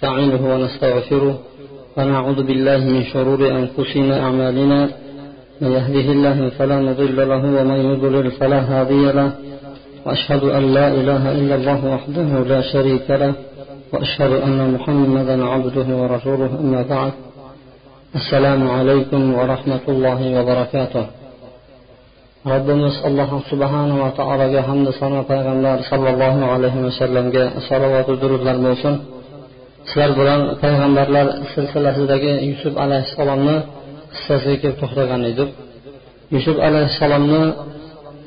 نستعينه ونستغفره ونعوذ بالله من شرور أنفسنا أعمالنا من يهده الله فلا مضل له ومن يضلل فلا هادي له. وأشهد أن لا إله إلا الله وحده لا شريك له. وأشهد أن محمدا عبده ورسوله أما بعد. السلام عليكم ورحمة الله وبركاته. robbimiz alloh subhanava taologa hamda sano payg'ambar sollallohu alayhi vasallamga salovatu durudlar bo'lsin sizlar bilan payg'ambarlar silsilasidagi yusuf alayhissalomni qissasiga kelib to'xtagan edik yusuf alayhissalomni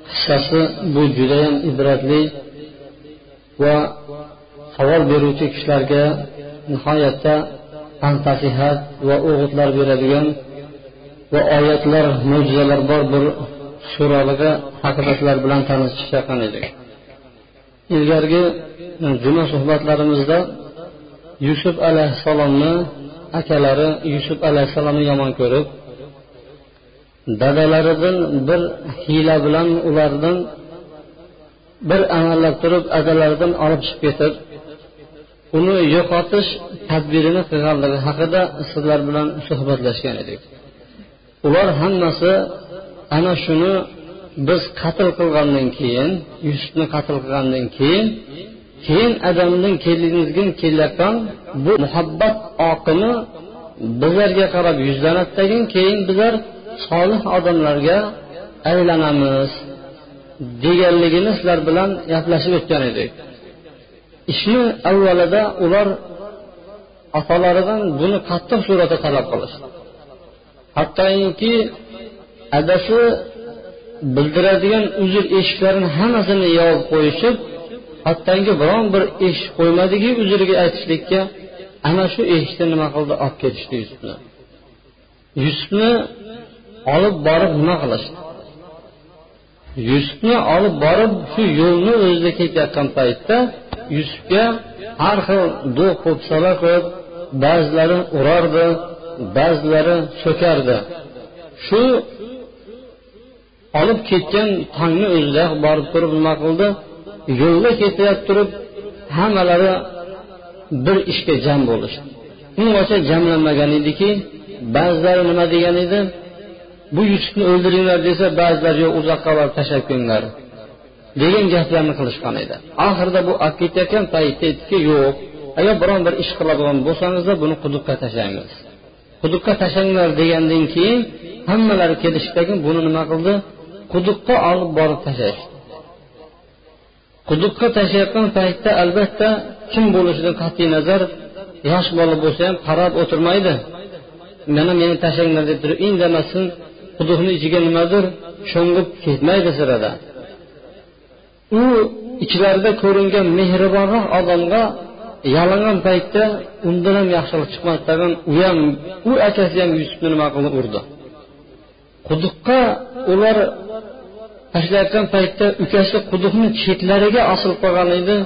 qissasi bu judayam ibratli va savol beruvchi kishilarga nihoyatda pand nasihat va o'g'itlar beradigan va oyatlar mo'jizalar bor bir suraliga haqiqatlar bilan bilan tanishgan edik. Ilgargi e, juma suhbatlarimizda yusuf alayhissalomni akalari yusuf alayhissalomni yomon ko'rib dadalaridan bir hiyla bilan ulardan bir amallab turib adalaridan olib chiqib ketib uni yo'qotish tadbirini qilganligi haqida sizlar bilan suhbatlashgan edik. Ular hammasi ana shuni biz qatl qilgandan keyin yusufni qatl qilgandan keyin keyin adamdan kelinizga kelayotgan bu muhabbat oqimi bizlarga qarab yuzlanadi keyin bizlar solih odamlarga aylanamiz deganligini sizlar bilan gaplashib o'tgan edik. Ishni avvalida ular otalaridan buni qattiq suratda talab qilishdi. Hattoki adasi bildiradigan uzr eshiklarini hammasini yopib qo'yishib hattoki biron bir ish qo'ymadiki uzriga aytishlikka ana shu eshikni nima qildi? Olib ketishdi yusufni. Yusufni olib borib nima qilishdi? Yusufni olib borib shu yo'lni o'zida ketayotgan paytda yusufga har xil do'q po'pisala qilib ba'zilari urardi ba'zilari so'kardi. Shu olib ketgan tongni o'zida borib turib nima qildi? Yo'lda ketayotib turib hammalari bir ishga jam bo'lishdi. Ungacha jamlanmagan ediki ba'zilari nima degan edi? Bu yusufni o'ldiringlar desa ba'zilar yo'q uzoqqa borib tashlab kelinglar degan gaplarni qilishgan edi. Oxirida bu olib ketayotgan paytda aytdiki yo'q agar biron bir ish qiladigan bo'lsangizlar buni quduqqa tashlangiz. Quduqqa tashlanglar degandan keyin hammalari kelishdagi buni nima qildi? Quduqqa olib borib tashlashdi. Quduqqa tashlayotgan paytda albatta kim bo'lishidan qat'iy nazar yosh bola bo'lsa ham qarab o'tirmaydi. Mana meni tashlanglar deb turib indamasin quduqni ichiga nimadir sho'ng'ib ketmaydi sirada. U ichlarida ko'ringan mehribonroq odamga yalingan paytda undan ham yaxshilik chiqmasdan u ham u akasi ham yusufni nima qildi urdi. Quduqqa ular tashlayotgan paytda ukasi quduqni chetlariga osilib qolgan edi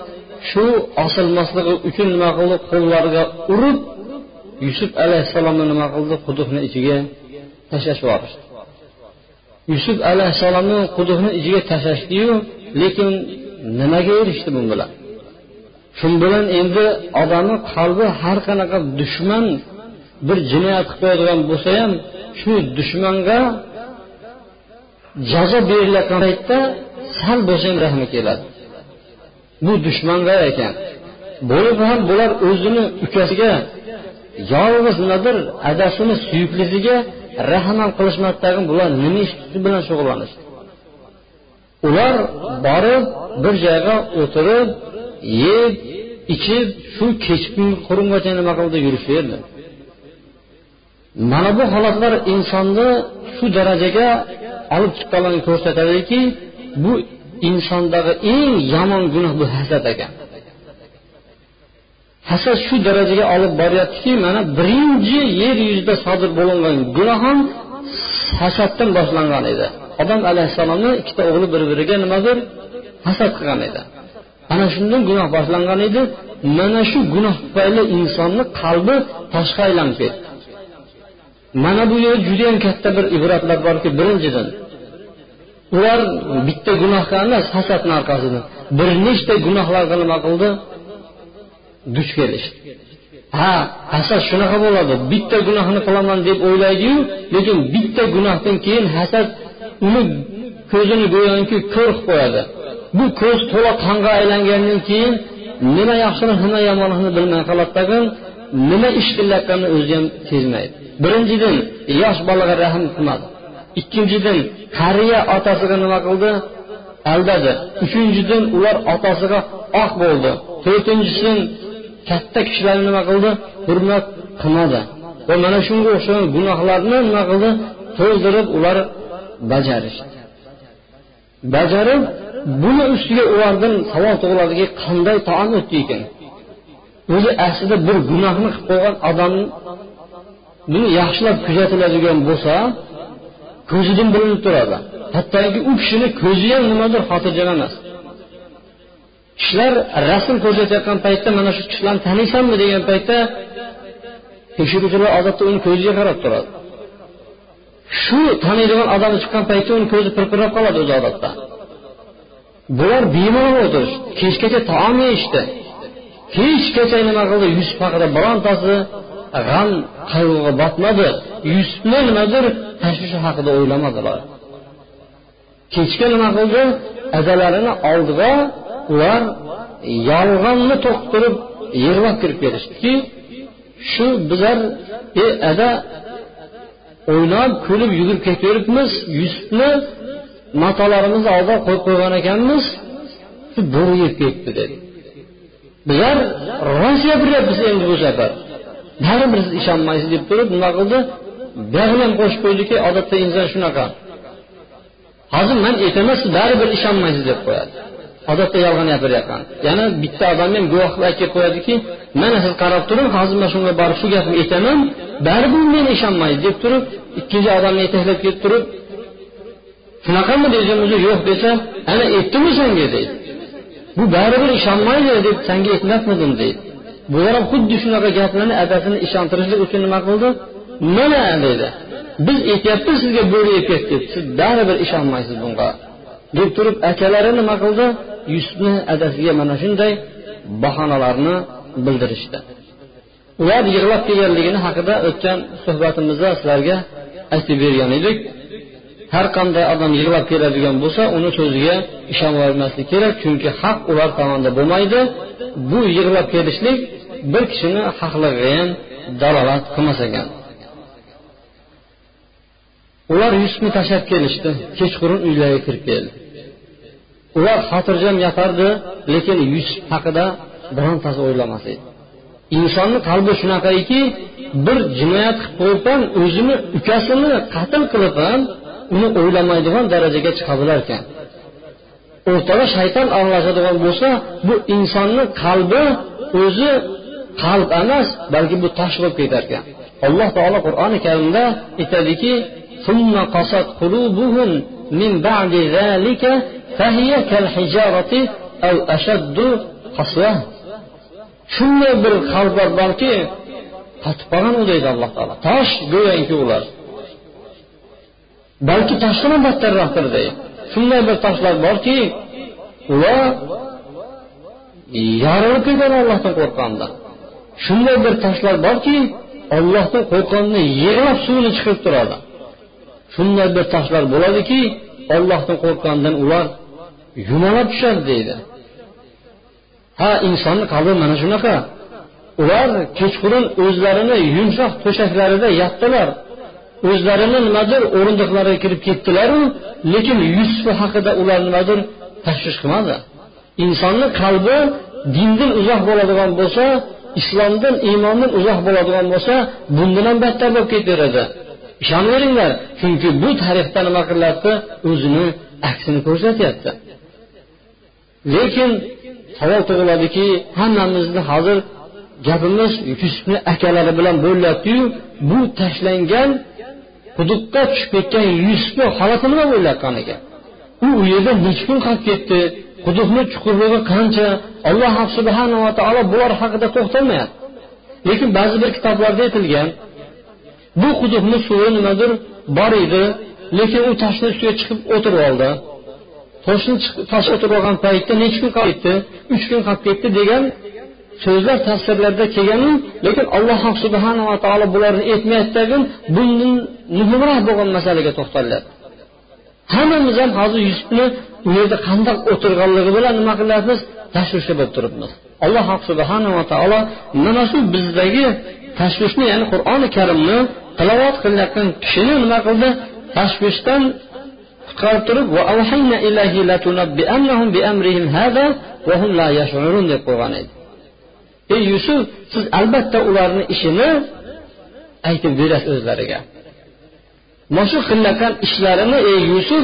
shu osilmasligi uchun nima qildi? Qo'llariga urib yusuf alayhissalomni nima qildi? Quduqni ichiga tashlashib yuborishdi. Yusuf alayhissalomni quduqni ichiga tashlashdiyu lekin nimaga erishdi bu bilan? Shu bilan endi odamni qalbi har qanaqa dushman bir jinoyat qilib qo'yadigan bo'lsa ham shu dushmanga jazo berilayotgan paytda sal bo'lsa ham rahmi keladi. Bu dushmanga ekan. Bo'lib ham bular o'zini ukasiga yolg'iz nimadir adasini suyuklisiga rahm ham qilishmasdagi bular nima ish bilan shug'ullanishdi. Ular borib bir joyga o'tirib yeb ichib shu kechki qurungacha nima qildi yurishaverdi mana bu holatlar insonni shu darajaga olib chiqqanlarni ko'rsatadiki bu insondagi eng yomon gunoh bu hasad ekan. Hasad shu darajaga olib boryaptiki mana birinchi yer yuzida sodir bo'lingan gunoh ham hasaddan boshlangan edi. Odam alayhissalomni ikkita o'g'li bir biriga nimadir hasad qilgan edi. Ana shundan gunoh boshlangan edi. Mana shu gunoh tufayli insonni qalbi toshga aylanib ketdi. Mana bu yerda judayam katta bir ibratlar borki birinchidan ular bitta gunohga emas hasadni orqasidan. Bir nechta gunohlarga nima qildi? Duch kelishdi. Ha hasad shunaqa bo'ladi. Bitta gunohni qilaman deb o'ylaydiyu lekin bitta gunohdan keyin hasad uni ko'zini go'yoki ko'r qilib qo'yadi. Bu ko'z to'la qonga aylangandan keyin nima yaxshini nima yomonligini bilmay qoladi tag'in nima ish qilayotganini o'zi ham sezmaydi. Birinchidan yosh bolaga rahm qilmadi. Ikkinchidan qariya otasiga nima qildi? Aldadi. Uchinchidan ular otasiga oq bo'ldi. To'rtinchisidan katta kishilarni nima qildi? Hurmat qilmadi. Va mana shunga o'xshagan gunohlarni nima qildi? To'ldirib ular bajarishdi. Bajarib buni ustiga ulardan savol tug'iladiki qanday taom o'tdi ekan? O'zi aslida bir gunohni qilib qo'ygan odamni buni yaxshilab kuzatiladigan bo'lsa ko'zidan bilinib turadi. Hattoki u kishini ko'zi ham nimadir xotirjam emas. Kishilar rasm ko'rsatayotgan paytda mana shu kishilarni taniysanmi degan paytda tekshiruvchilar odatda uni ko'ziga qarab turadi. Shu taniydigan odam chiqqan paytda uni ko'zi pirpirab qoladi o'zi odatda. Bular bemalol o'tirishdi kechgacha taom yeyishdi. Hechgacha nima qildi yusuf haqida birontasi g'am qayg'uga botmadi. Yusufni nimadir tashvishi haqida o'ylamadilar kechga nima qildi? Adalarini oldiga ular yolg'onni to'qtirib yig'lab kirib kelishdiki shu bizlar e ada o'ynab kulib yugurib ketaveribmiz yusufni matolarimizni oldiga qo'yib qo'ygan ekanmiz. Shu bo'ri yeb ketdi dedi. Bizlar rost gapiryapmiz endi bu safar. Baribir siz ishonmaysiz deb turib nima qildi. Buyog'ini ham qo'shib qo'ydiki odatda inson shunaqa. Hozir man aytaman siz baribir ishonmaysiz deb qo'yadi. Odatda yolg'on gapiryapman yana bitta odam ham guvohlik qilib aytib qo'yadiki mana siz qarab turing hozir man shunga borib shu gapni aytaman baribir men ishonmaydi deb turib ikkinchi odamni yetaklab kelib turib shunaqami? desam o'zi yo'q desa ana aytdimi senga? deydi. Bu baribir ishonmaydi deb sanga aytmasmidim deydi. Bular ham xuddi shunaqa gaplarni adasini ishontirishlik uchun nima qildi? Mana deydi biz aytyapmiz sizga bo'ri yeb ketdi. Siz baribir ishonmaysiz bunga. Deb turib akalari nima qildi? Yusufni adasiga mana shunday bahonalarni bildirishdi. Ular yig'lab kelganligini haqida o'tgan suhbatimizda sizlarga aytib bergan edik. Har qanday odam yig'lab keladigan bo'lsa uni so'ziga ishonavermaslik kerak chunki haq ular tomonda bo'lmaydi. Bu yig'lab kelishlik bir kishini haqligiga ham dalolat qilmas ekan. Ular yusufni tashlab kelishdi kechqurun uylariga kirib keldi. Ular xotirjam yotardi lekin yusuf haqida birontasi o'ylamas edi. Insonni qalbi shunaqaiki bir jinoyat qilib qo'yib ham o'zini ukasini qatl qilib ham uni o'ylamaydigan darajaga chiqadilar ekan o'rtada shayton aralashadigan bo'lsa bu insonni qalbi o'zi qalb emas balki bu tosh bo'lib ketar ekan alloh taolo qur'oni karimda aytadiki من بعد ذلك فهي كالحجارة أو أشد قسوة shunday bir qalblar borki qotib qolgan u deydi alloh taolo tosh go'yoki ular Balki toshdan ham battarroqdir deydi shunday bir toshlar borki ular yorilib ketadi ollohdan qo'rqqanda shunday bir toshlar borki ollohdan qo'rqqanda yig'lab suvini chiqib turadi. Shunday bir toshlar bo'ladiki ollohdan qo'rqqandan ular yumalab tushadi deydi. Ha insonni qalbi mana shunaqa. Ular kechqurun o'zlarini yumshoq to'shaklarida yotdilar o'zlarini nimadir o'rindiqlariga kirib ketdilaru lekin yusuf haqida ular nimadir tashvish qilmadi. Insonni qalbi dindan uzoq bo'ladigan bo'lsa islomdan iymondan uzoq bo'ladigan bo'lsa bundan ham battar bo'lib ketaveradi. Ishonaveringlar chunki bu tarixda nima qilyapti o'zini aksini ko'rsatyapti. Lekin savol tug'iladiki hammamizni hozir gapimiz yusufni akalari bilan bo'lyaptiyu bu tashlangan quduqqa tushib ketgan yusufni holati nima bo'layotgan ekan u u yerda necha kun qolib ketdi? Quduqni chuqurligi qancha? Alloh subhanava taolo bular haqida to'xtalmayapti. Lekin ba'zi bir kitoblarda aytilgan bu quduqni suvi nimadir bor edi lekin u toshni ustiga chiqib o'tirib oldi. Toshni tosh o'tirib olgan paytda necha kun qolib ketdi? Uch kun qolib ketdi degan so'zlar tafsirlarda kelganu lekin alloh subhanava taolo bularni aytmayaptidagi bundan muhimroq bo'lgan masalaga to'xtalyapti hammamiz ham hozir yusufni u yerda qandoq o'tirganligi bilan nima qilyapmiz? Tashvishda bo'lib turibmiz. Alloh subhanava taolo mana shu bizdagi tashvishni ya'ni qur'oni karimni tilovat qilayotgan kishini nima qildi? Tashvishdan qutqarib turib deb qo'ygan edi. Ey yusuf siz albatta ularni ishini aytib berasiz o'zlariga. Mana shu qilayotgan ishlarini ey yusuf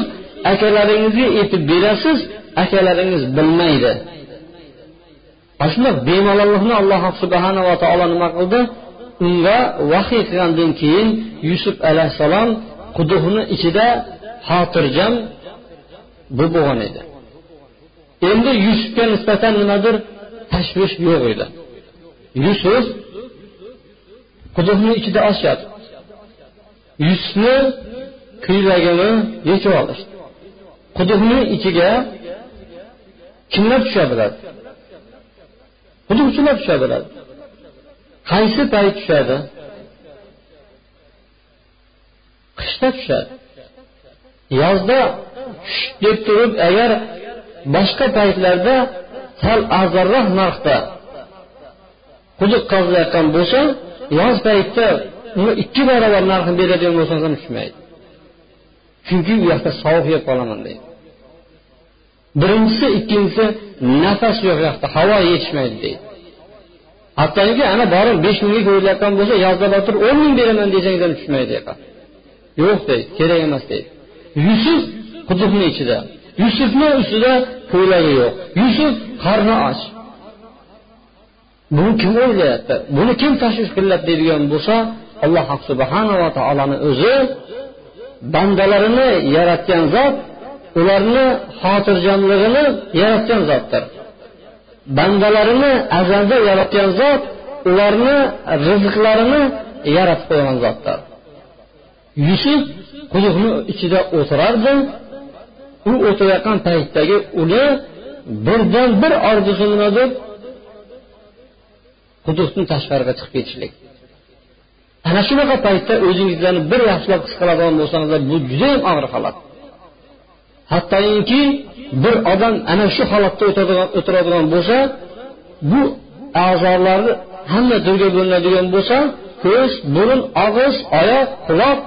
akalaringizga aytib berasiz akalaringiz bilmaydi. Ana shundoq bemalollikni alloh subhanava taolo nima qildi? Unga vahiy qilgandan keyin yusuf alayhissalom quduqni ichida xotirjam bu bo'lgan edi. Endi yusufga nisbatan nimadir tashvish yo'q edi. Yusuf quduqni ichida oshyapti yusufni kuylagini yechib olishdi. Quduqni ichiga kimlar tusha biladi? Quduqchilar tusha biladi. Qaysi payt tushadi? Qishda tushadi. Yozda deb turib agar boshqa paytlarda sal arzonroq narxda quduq qazilayotgan bo'lsa yoz paytda uni ikki barobar narxini beradigan bo'lsangiz ham tushmaydi chunki u yoqda sovuq yeb qolaman deydi. Birinchisi ikkinchisi nafas yo'q yoqda havo yetishmaydi deydi. Hattoki ana borib besh mingga ko'rilayotgan bo'lsa yozda borib turib o'n ming beraman desangiz ham tushmaydi yo'q deydi kerak emas deydi. Yusuf quduqni ichida. Yusufni ustida ko'ylagi yo'q. Yusuf qarni och. Buni kim o'ylayapti? Buni kim tashvish qilyapti deydigan bo'lsa alloh subhanava taoloni o'zi bandalarini yaratgan zot ularni xotirjamligini yaratgan zotdir. Bandalarini azalda yaratgan zot ularni rizqlarini yaratib qo'ygan zotdir. Yusuf quduqni ichida o'tirardi. U o'tirayotgan paytdagi uni birdan bir orzusi nima deb quduqni tashqariga chiqib ketishlik. Ana shunaqa paytda o'zingizlarni bir yaxshilab his qiladigan bo'lsangizlar bu judayam og'ir holat. Hattoki bir odam ana shu holatda o'tiradigan bo'lsa bu a'zolarni hamma turga bo'linadigan bo'lsa ko'z burun og'iz oyoq quloq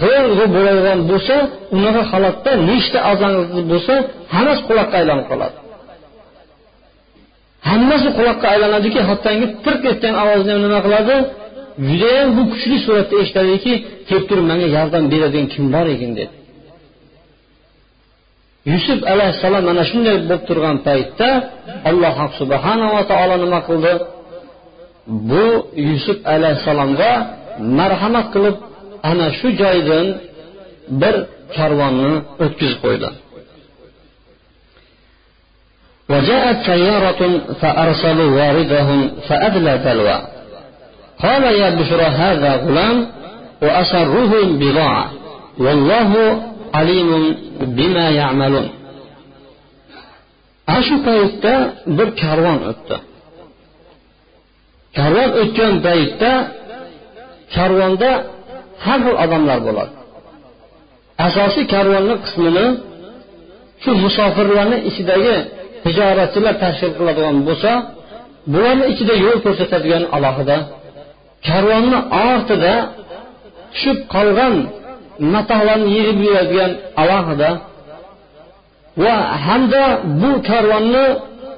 qo'l bo'ladigan bo'lsa unaqa holatda nechta a'zongiz bo'lsa hammasi quloqqa aylanib qoladi. Hammasi quloqqa aylanadiki hattoki pirq etgan ovozni ham nima qiladi? Judayam bu kuchli suratda eshitadiki kelib turib manga yordam beradigan kim bor ekan? dedi. Yusuf alayhissalom mana shunday bo'lib turgan paytda alloh subhanava taolo nima qildi? Bu yusuf alayhissalomga marhamat qilib ana shu joydan bir karvonni o'tkazib qo'ydi. وجاءت سيارة فأرسلوا واردهم فأدلى دلوى قال يا بشرى هذا غلام وأسروه بضاعة والله عليم بما يعملون ana shu paytda bir karvon o'tdi karvon o'tgan paytda karvonda har xil odamlar bo'ladi asosiy karvonni qismini shu musofirlarni ichidagi tijoratchilar tashkil qiladigan bo'lsa bularni ichida yo'l ko'rsatadigan alohida karvonni ortida tushib qolgan matolarni yig'ib yuradigan alohida va hamda bu karvonni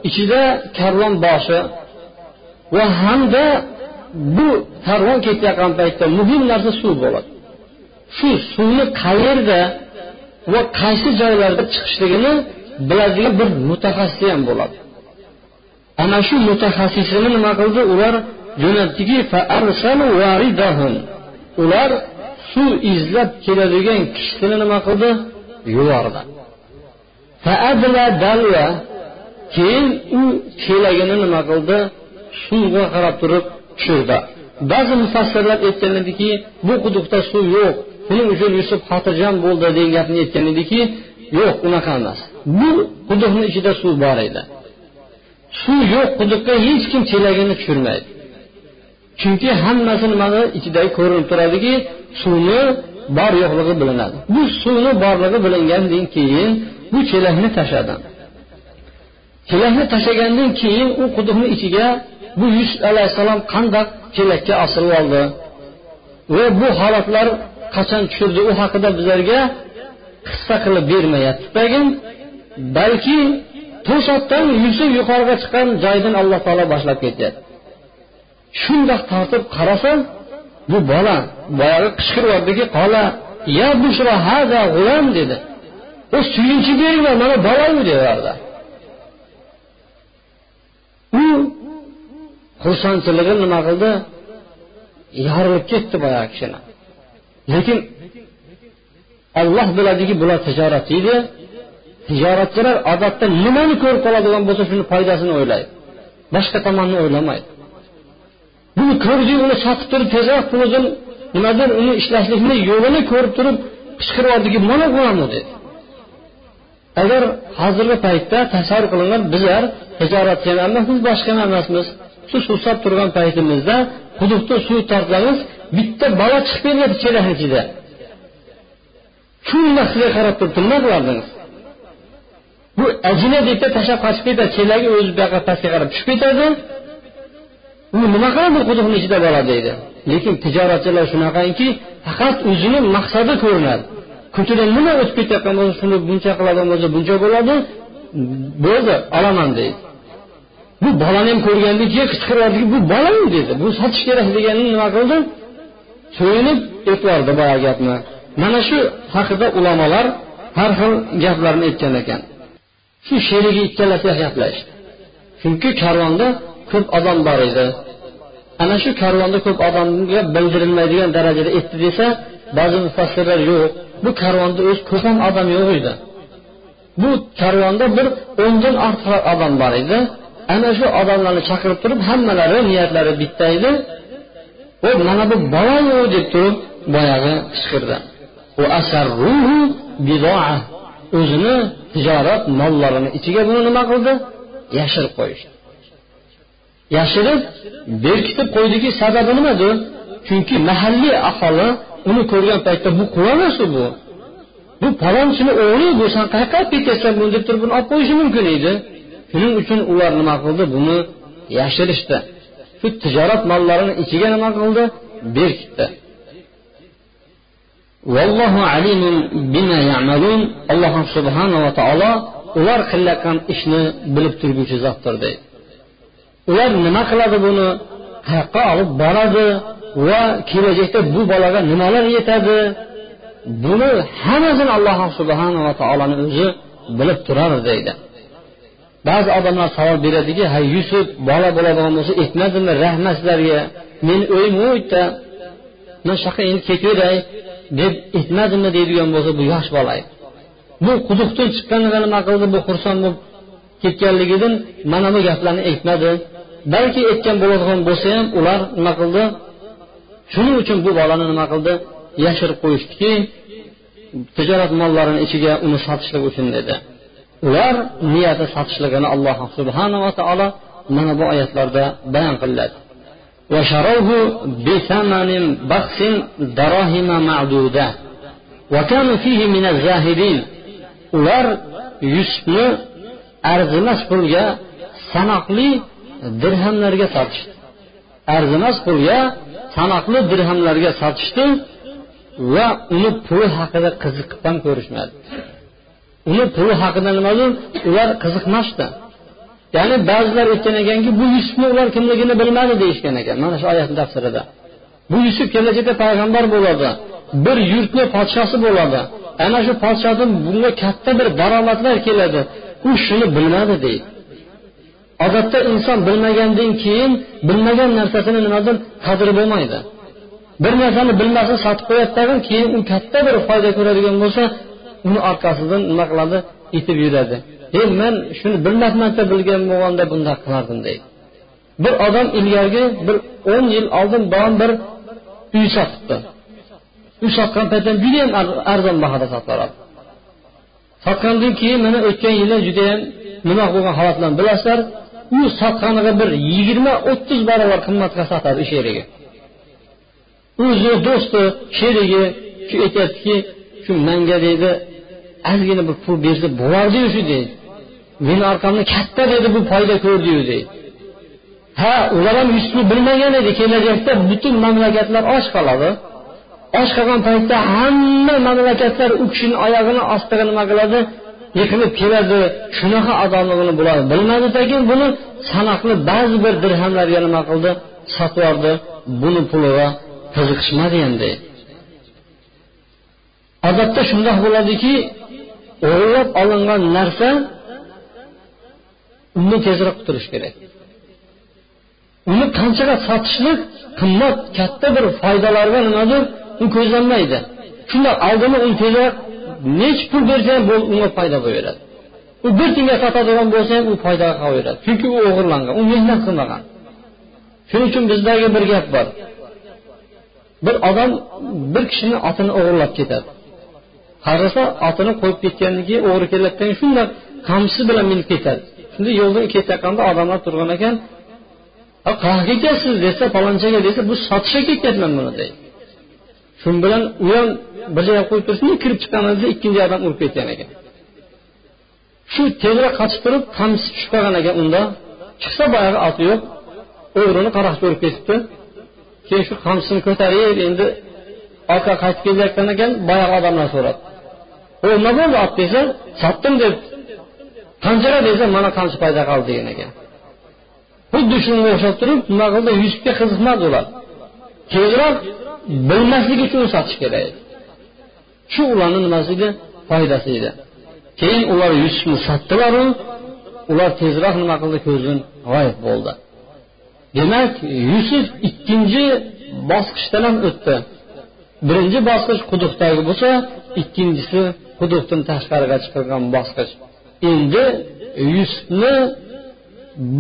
ichida karvon boshi va hamda bu karvon ketayotgan paytda muhim narsa suv bo'ladi. Shu suvni qayerda va qaysi joylarda chiqishligini biladigan bir mutaxassis ham bo'ladi. Ana shu mutaxassisini nima qildi? Ular jo'natdiki ular suv izlab keladigan kishisini nima qildi? Yubordi. Keyin u chelagini nima qildi? Suvga qarab turib tushirdi. Ba'zi mufassirlar aytgan ediki bu quduqda suv yo'q. Shuning uchun yusuf xotirjam bo'ldi degan gapni aytgan ediki yo'q unaqa emas. Bu quduqni ichida suv bor edi. Suv yo'q quduqqa hech kim chelagini tushirmaydi. Chunki hammasi nimani ichidagi ko'rinib turadiki suvni bor yo'qligi bilinadi. Bu suvni borligi bilingandan keyin bu chelakni tashladi. Chelakni tashlagandan keyin u quduqni ichiga bu yusuf alayhissalom qandoq chelakka osilib oldi? Va bu holatlar qachon tushirdi u haqida bizlarga qissa qilib bermayapti. Tagin balki to'satdan yusuf yuqoriga chiqqan joydan alloh taolo boshlab ketyapti. Shundoq tortib qarasa bu bola boyagi qichqiryaptiki qola ya bushro haza g'ulam dedi. U suyunchi beringlar mana bolayu dedilarda u xursandchiligi nima qildi? Yorilib ketdi boyagi kishini. Lekin olloh biladiki bular tijorat edi tijoratchilar odatda nimani ko'rib qoladigan bo'lsa shuni foydasini o'ylaydi. Boshqa tomonni o'ylamaydi. Buni ko'rdi uni sotib turib tezroq pulini nimadir uni ishlashlikni yo'lini ko'rib turib qichqiryaptiki mana bo'lami dedi. Agar hozirgi paytda tasavvur qilingan bizlar tijoratchi emasmiz boshqa emasmiz shu suvsab turgan paytimizda quduqda suv tortsangiz bitta bola chiqib kelyapti chelakni ichida shunda sizga qarab turib nima qilardingiz bu ajina deydi tashlab qochib ketadi chelagi o'zi buyoqqa pastga qarab tushib ketadi. U nima qiladi quduqni ichida bola deydi. Lekin tijoratchilar shunaqanki faqat o'zini maqsadi ko'rinadi. Ko'chadan nima o'tib ketayotgan bo'lsa shuni buncha qiladigan bo'lsa buncha bo'ladi bo'ldi olaman deydi. Bu bolani ham ko'rgandan keyin qichqiryaptiki bu bolami dedi bu sotish kerak deganini nima qildi? So'yinib aytib boyagi gapni. Mana shu haqida ulamolar har xil gaplarni aytgan ekan. Shu sherigi ikkalasi gaplashdi chunki karvonda ko'p odam bor edi. Ana shu karvonda ko'p odamga bildirilmaydigan darajada aytdi desa ba'zi mufassirlar yo'q bu karvonda o'zi ko'pam odam yo'q edi. Bu karvonda bir o'ndan ortiq odam bor edi. Ana shu odamlarni chaqirib turib hammalari niyatlari bitta edi. U mana bu bolayu deb turib boyagi qichqirdi. O'zini tijorat mollarini ichiga buni nima qildi? Yashirib qo'yishdi. Yashirib berkitib qo'ydiki sababi nimadir chunki mahalliy aholi uni ko'rgan paytda bu emas bu. Bu palonchini o'g'li bu san qayerqa olib ketyapsan buni? deb turib buni olib qo'yishi mumkin edi. Shuning uchun ular nima qildi? Buni yashirishdi. Shu tijorat mollarini ichiga nima qildi? Berkitdi. Vallohu alimun bima ya'malun. Alloh subhanava taolo ular qilayotgan ishni bilib turguvchi zotdir deydi. Ular nima qiladi buni? Qayoqqa olib boradi va kelajakda bu bolaga nimalar yetadi? Buni hammasini alloh subhanava taoloni o'zi bilib turadi deydi. Ba'zi odamlar savol beradiki ha yusuf bola bo'ladigan bo'lsa aytmadimi rahmat sizlarga meni o'yim u yerda. Man shu yoqqa endi ketaveray deb aytmadimmi deydigan bo'lsa bu yosh bola. Bu quduqdan chiqqanida nima qildi? Bu xursand bo'lib ketganligidan mana bu gaplarni aytmadi. Balki aytgan bo'ladigan bo'lsa ham ular nima qildi? Shuning uchun bu bolani nima qildi? Yashirib qo'yishdiki tijorat mollarini ichiga uni sotishlik uchun dedi. Ular niyati sotishligini alloh subhanava taolo mana bu oyatlarda bayon qilinadi وشروه بثمن بخس دراهم معدودة وكانوا فيه من الزاهدين ular yusufni arzimas pulga sanoqli dirhamlarga sotishdi arzimas pulga sanoqli dirhamlarga sotishdi va uni puli haqida qiziqib ham ko'rishmadi uni puli haqida nimadir ular qiziqmasdi ya'ni ba'zilar aytgan ekanki bu yusufni ular kimligini bilmadi deyishgan ekan. Mana shu oyatni tafsirida. Bu yusuf kelajakda payg'ambar bo'ladi bir yurtni podshosi bo'ladi. Ana shu podshodan bunga katta bir daromadlar keladi. U shuni bilmadi deydi. Odatda inson bilmagandan keyin bilmagan narsasini nimadir qadri bo'lmaydi. Bir narsani bilmasa sotib qo'yadi tag'in keyin u katta bir foyda ko'radigan bo'lsa uni orqasidan nima qiladi? Itib yuradi. E man shuni bilmasmanda bilgan bo'lganda bunday qilardim deydi. Bir odam ilgarigi bir o'n yil oldin biron bir uy sotibdi. Uy sotgan paytda judayam arzon bahoda sotiladi sotgandan keyin mana o'tgan yili judayam nima bo'lgan holatlarni bilasizlar u sotganiga bir yigirma o'ttiz barobar qimmatga sotadi o'sha yeriga o'zi do'sti sherigi shu aytyaptiki shu manga deydi ozgina bir pul bersa bo'lardiyu shu deydi. Meni orqamda katta dedi bu foyda ko'rdiyu deydi ha ular ham yusufni bilmagan edi kelajakda butun mamlakatlar och qoladi. Och qolgan paytda hamma mamlakatlar u kishini oyog'ini ostiga nima qiladi? Yiqilib keladi. Shunaqa odamligini bular bilmadi lekin buni sanoqli ba'zi bir dirhamlarga nima qildi? Sotib yubordi buni puliga qiziqishmadi endi. Odatda shundoq bo'ladiki o'g'irlab olingan narsa uni tezroq qutulish kerak. Uni qanchaga sotishlik qimmat katta bir foydalarga nimadir u ko'zlanmaydi. Shundoq oldini u tezroq nechi pul bersa ham unga foyda bo'laveradi u bir tiyinga sotadigan bo'lsa ham u foydaga qolaveradi chunki u o'g'irlangan u mehnat qilmagan. Shuning uchun bizdagi bir gap bor. Bir odam bir kishini otini o'g'irlab ketadi. Qarasa otini qo'yib ketgandan keyin o'g'ri kelayotgan shundoq qamchisi bilan minib ketadi. Shunday yo'ldan ketayotganda odamlar turgan ekan qayerga ketyapsiz desa palonchaga desa bu sotishga ketyapman buni deydi. Shu bilan u ham bir joyga qo'yib tursin kirib chiqqanimizda ikkinchi odam urib ketgan ekan. Shu tezroq qochib turib qamchisi tushib qolgan ekan unda. Chiqsa boyagi oti yo'q o'g'rini qaroqchi urib ketibdi. Keyin shu qamchisini ko'tarib endi orqa qaytib kelayotgan ekan boyagi odamdan so'radi. O nima bo'ldi ot desa sotdim deb panjara desa mana qamchi paydo qildi degan ekan. Xuddi shunga o'xshab turib nima qildi? Yusufga qiziqmadi ular. Tezroq bilmaslik uchun sotish kerak. Edi shu ularni nimasi edi foydasi edi. Keyin ular yusufni sotdilaru ular tezroq nima qildi? Ko'zdan g'oyib bo'ldi. Demak yusuf ikkinchi bosqichdan ham o'tdi. Birinchi bosqich quduqdagi bo'lsa ikkinchisi quduqdan tashqariga chiqilgan bosqich. endi yusufni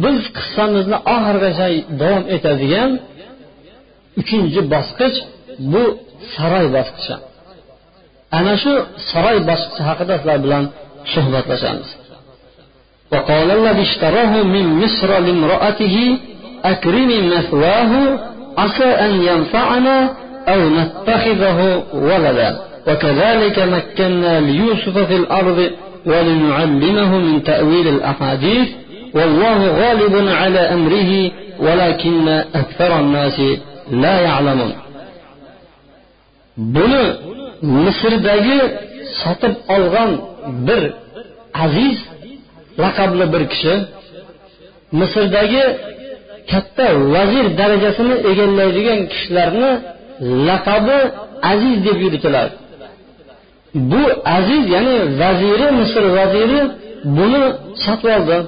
biz qissamizni oxirigacha davom etadigan uchinchi bosqich bu saroy bosqichi ana shu saroy bosqichi haqida sizlar bilan suhbatlashamiz وقال الذي اشتراه من مصر لامرأته أكرمي مثواه عسى أن ينفعنا أو نتخذه ولدا وكذلك مكنا ليوسف في الأرض ولنعلمه من تأويل الأحاديث والله غالب على أمره ولكن أكثر الناس لا يعلمون buni misrdagi sotib olgan bir aziz laqabli bir kishi misrdagi katta vazir darajasini egallaydigan kishilarni laqabi aziz deb yuritiladi bu aziz ya'ni vaziri misr vaziri buni sotib oldi.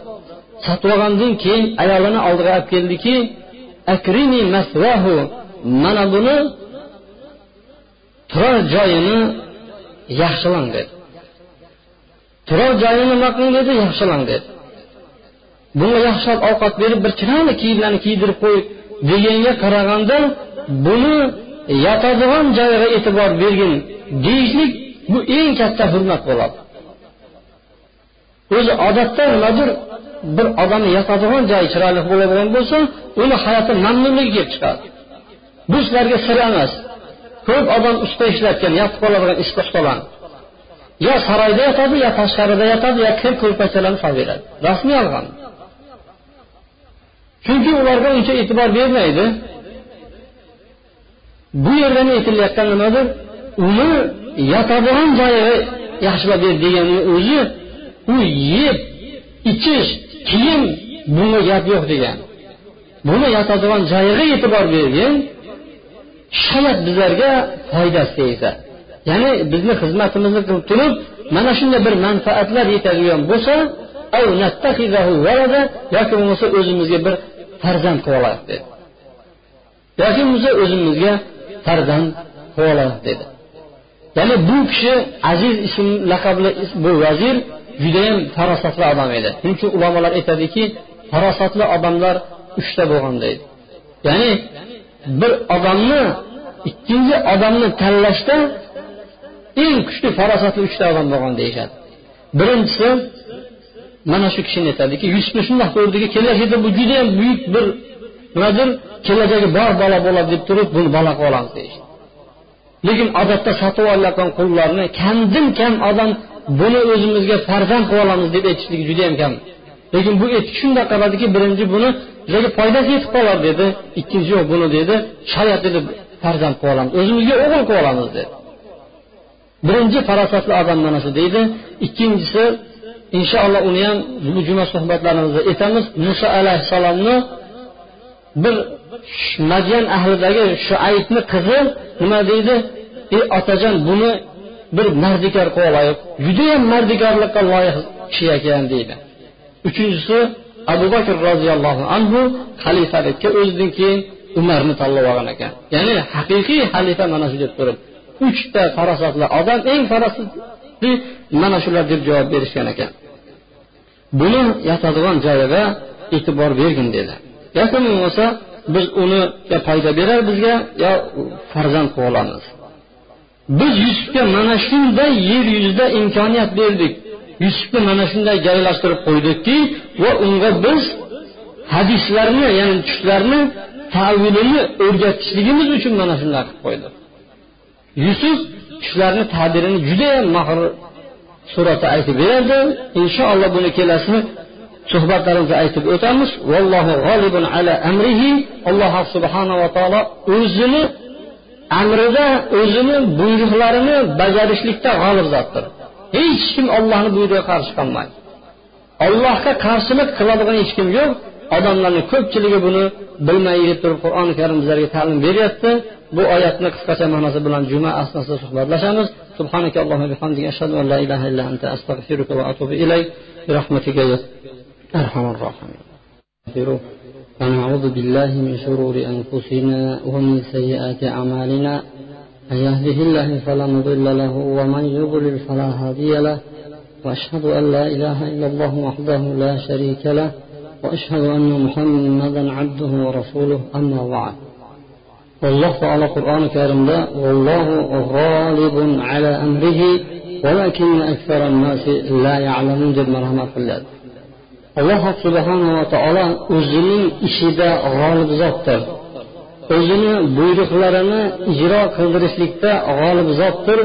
Sotib olgandan keyin ayolini oldiga olib keldiki akrini masvahu? Mana buni turar joyini yaxshilang dedi. Turar joyini nima qiling dedi? Yaxshilang dedi. Bunga yaxshilab ovqat berib bir chiroyli kiyimlarni kiydirib qo'y deganga qaraganda buni yotadigan joyiga e'tibor bergin deyishlik bu eng katta hurmat bo'ladi. O'zi odatda nimadir bir odamni yotadigan joyi chiroyli bo'ladigan bo'lsa uni hayoti mamnunligi kelib chiqadi. Bu sizlarga sir emas. Ko'p odam usta ishlatgan yotib qoladigan ish ustalan yo saroyda yotadi yo tashqarida yotadi yo kir ko'rpachalarni solib beradi rasmiy olgan chunki ularga uncha e'tibor bermaydi. Bu yerdan aytilayotgan nimadir? Uni yotadigan joyi yaxshilab ber deganni o'zi u yeb ichish kiyim bunga gap yo'q degan. Buni yotadigan joyiga e'tibor bergin shayat bizlarga foydasi tegsa ya'ni bizni xizmatimizni qilib turib mana shunday bir manfaatlar yetadigan bo'lsa yoki bo'lmasa o'zimizga bir farzand qilib olaylik dedi yoki bo'lmasa o'zimizga farzand qilib olaylik dedi. Ya'ni bu kishi aziz ism laqabli bu vazir judayam farosatli odam edi. Shuning uchun ulamolar aytadiki farosatli odamlar uchta bo'lgan deydi ya'ni bir odamni ikkinchi odamni tanlashda eng kuchli farosatli uchta odam bo'lgan deyishadi. Birinchisi mana shu kishini aytadiki yusufni shundoq ko'rdiki kelajakda bu judayam buyuk bir nimadir kelajagi bor bola bo'ladi deb turib buni bola qilib olamiz deyishdi. Lekin odatda sotib olayotgan qullarni kamdan kam odam buni o'zimizga farzand qilib olamiz deb aytishligi judayam kam. Lekin bu etik shunday qiladiki birinchi buni bizlarga foydasi yetib qolar dedi ikkinchi yo'q buni dedi shayat dedi farzand qilib olamiz o'zimizga o'g'il qilib olamiz dedi. Birinchi farosatli odam mana shu deydi ikkinchisi inshaalloh uni ham bu juma suhbatlarimizda aytamiz muso alayhissalomni bir madyan ahlidagi shu aytni qizi nima deydi? Ey otajon buni bir mardikor qilib olaylik judayam mardikorlikqa loyiq kishi ekan deydi. Uchinchisi abu bakr roziyallohu anhu xalifalikka o'zidan keyin umarni tanlab olgan ekan. Ya'ni haqiqiy xalifa mana shu deb turib uchta farosatli odam eng farosatli mana shular deb javob berishgan ekan. Buni yotadigan joyiga e'tibor bergin dedi. Yoki bo'lmasa biz uni yo foyda berar bizga yo farzand qilib olamiz. Biz yusufga mana shunday yer yuzida imkoniyat berdik. Yusufni mana shunday joylashtirib qo'ydikki va unga biz hadislarni ya'ni tushlarni tavilini o'rgatishligimiz uchun mana shunday qilib qo'ydik. Yusuf tushlarni tabirini judayam mahir suratda aytib beradi. Inshaalloh buni kelasi suhbatlarimizda aytib o'tamiz vallohu g'olibun ala amrihi alloh subhanava taolo o'zini amrida o'zini buyruqlarini bajarishlikda g'olib zotdir hech kim ollohni buyrug'iga qarshi qolmaydi ollohga qarshilik qiladigan hech kim yo'q odamlarni ko'pchiligi buni bilmay deb turib qur'oni karim bizlarga ta'lim beryapti bu oyatni qisqacha ma'nosi bilan juma asnosida suhbatlashamiz سبحانك اللهم وبحمدك أشهد أن لا إله إلا أنت أستغفرك وأتوب إليك برحمتك يا أرحم الراحمين. ونعوذ بالله من شرور أنفسنا ومن سيئات أعمالنا. من يهده الله فلا مضل له ومن يضلل فلا هادي له. وأشهد أن لا إله إلا الله وحده لا شريك له. وأشهد أن محمدا عبده ورسوله. أما بعد. والله تعالى قرآن الكريم والله غالب على أمره ولكن أكثر الناس لا يعلمون deb marhamat qiladi alloh subhanava taolo o'zining ishida g'olib zotdir. O'zini buyruqlarini ijro qildirishlikda g'olib zotdir.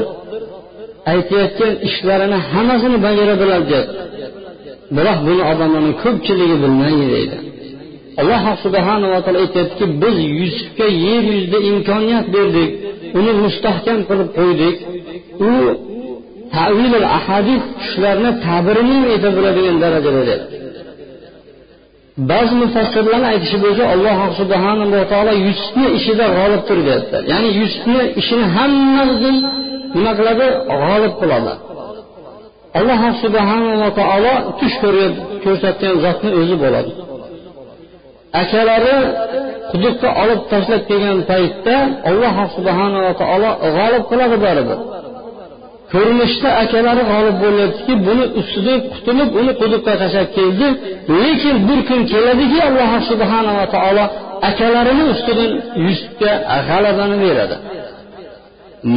Aytayotgan ishlarini hammasini bajara biladi deyapti biroq buni odamlarning ko'pchiligi bilmaydi deydi. Alloh subhanava taolo aytyaptiki biz yusufga yer yuzida imkoniyat berdik. Uni mustahkam qilib qo'ydik. U tavilul ahadis tushlarni tabirini ayta biladigan darajada deyapti ba'zi mufassirlarni aytishi bo'yicha alloh subhanava taolo yusufni ishida g'olib tur deyaptilar ya'ni yusufni ishini hammasini nima qiladi? G'olib qiladi. Alloh subhanava taolo tush ko'rsatgan zotni o'zi bo'ladi. Akalari quduqqa olib tashlab kelgan paytda alloh subhanava taolo g'olib qiladi baribir. Ko'rinishda akalari g'olib bo'lyaptiki buni ustidan qutulib uni quduqqa tashlab keldi. Lekin bir kun keladiki alloh subhanava taolo akalarini ustidan yusufga g'alabani beradi.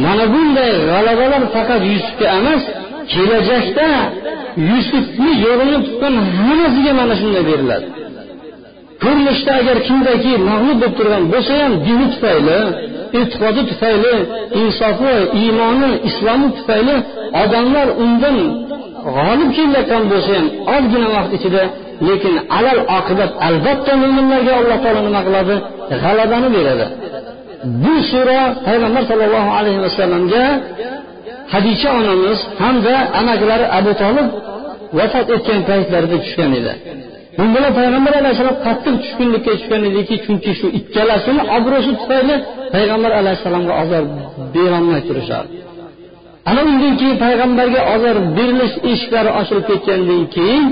Mana bunday g'alabalar faqat yusufga emas kelajakda yusufni yo'lini tutgan hammasiga mana shunday beriladi. Ko'rinishda agar kimdaki mag'lub bo'lib turgan bo'lsa ham dini tufayli e'tiqodi tufayli insofi iymoni islomi tufayli odamlar undan g'olib kelayotgan bo'lsa ham ozgina vaqt ichida lekin alal oqibat albatta mo'minlarga alloh taolo nima qiladi? G'alabani beradi. Bu sura payg'ambar sollallohu alayhi vasallamga hadicha onamiz hamda amakilari abu tolib vafot etgan paytlarida tushgan edi. Bu bilan payg'ambar alayhissalom qattiq tushkunlikka tushgan ediki chunki shu ikkalasini obro'si tufayli payg'ambar alayhissalomga ozor berolmay turishardi. Ana undan keyin payg'ambarga ozor berilish eshiklari ochilib ketgandan keyin